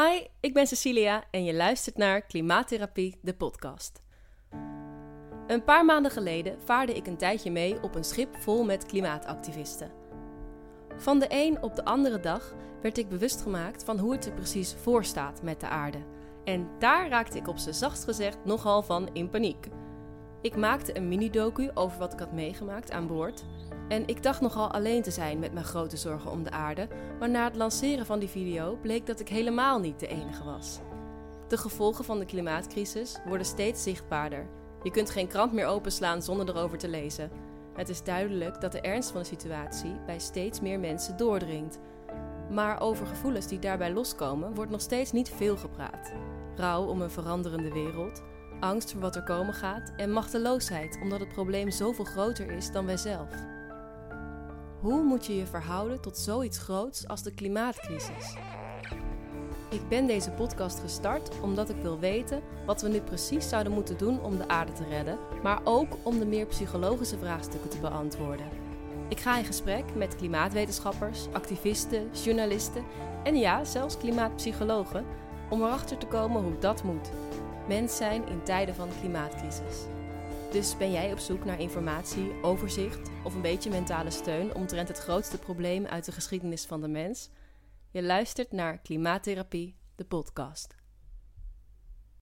Hi, ik ben Cecilia en je luistert naar Klimaattherapie, de podcast. Een paar maanden geleden vaarde ik een tijdje mee op een schip vol met klimaatactivisten. Van de een op de andere dag werd ik bewust gemaakt van hoe het er precies voor staat met de aarde. En daar raakte ik op z'n zachtst gezegd nogal van in paniek. Ik maakte een mini-docu over wat ik had meegemaakt aan boord en ik dacht nogal alleen te zijn met mijn grote zorgen om de aarde, maar na het lanceren van die video bleek dat ik helemaal niet de enige was. De gevolgen van de klimaatcrisis worden steeds zichtbaarder. Je kunt geen krant meer openslaan zonder erover te lezen. Het is duidelijk dat de ernst van de situatie bij steeds meer mensen doordringt. Maar over gevoelens die daarbij loskomen wordt nog steeds niet veel gepraat. Rouw om een veranderende wereld, angst voor wat er komen gaat en machteloosheid omdat het probleem zoveel groter is dan wij zelf. Hoe moet je je verhouden tot zoiets groots als de klimaatcrisis? Ik ben deze podcast gestart omdat ik wil weten wat we nu precies zouden moeten doen om de aarde te redden, maar ook om de meer psychologische vraagstukken te beantwoorden. Ik ga in gesprek met klimaatwetenschappers, activisten, journalisten en ja, zelfs klimaatpsychologen om erachter te komen hoe dat moet. Mens zijn in tijden van klimaatcrisis. Dus ben jij op zoek naar informatie, overzicht of een beetje mentale steun omtrent het grootste probleem uit de geschiedenis van de mens? Je luistert naar Klimaattherapie, de podcast.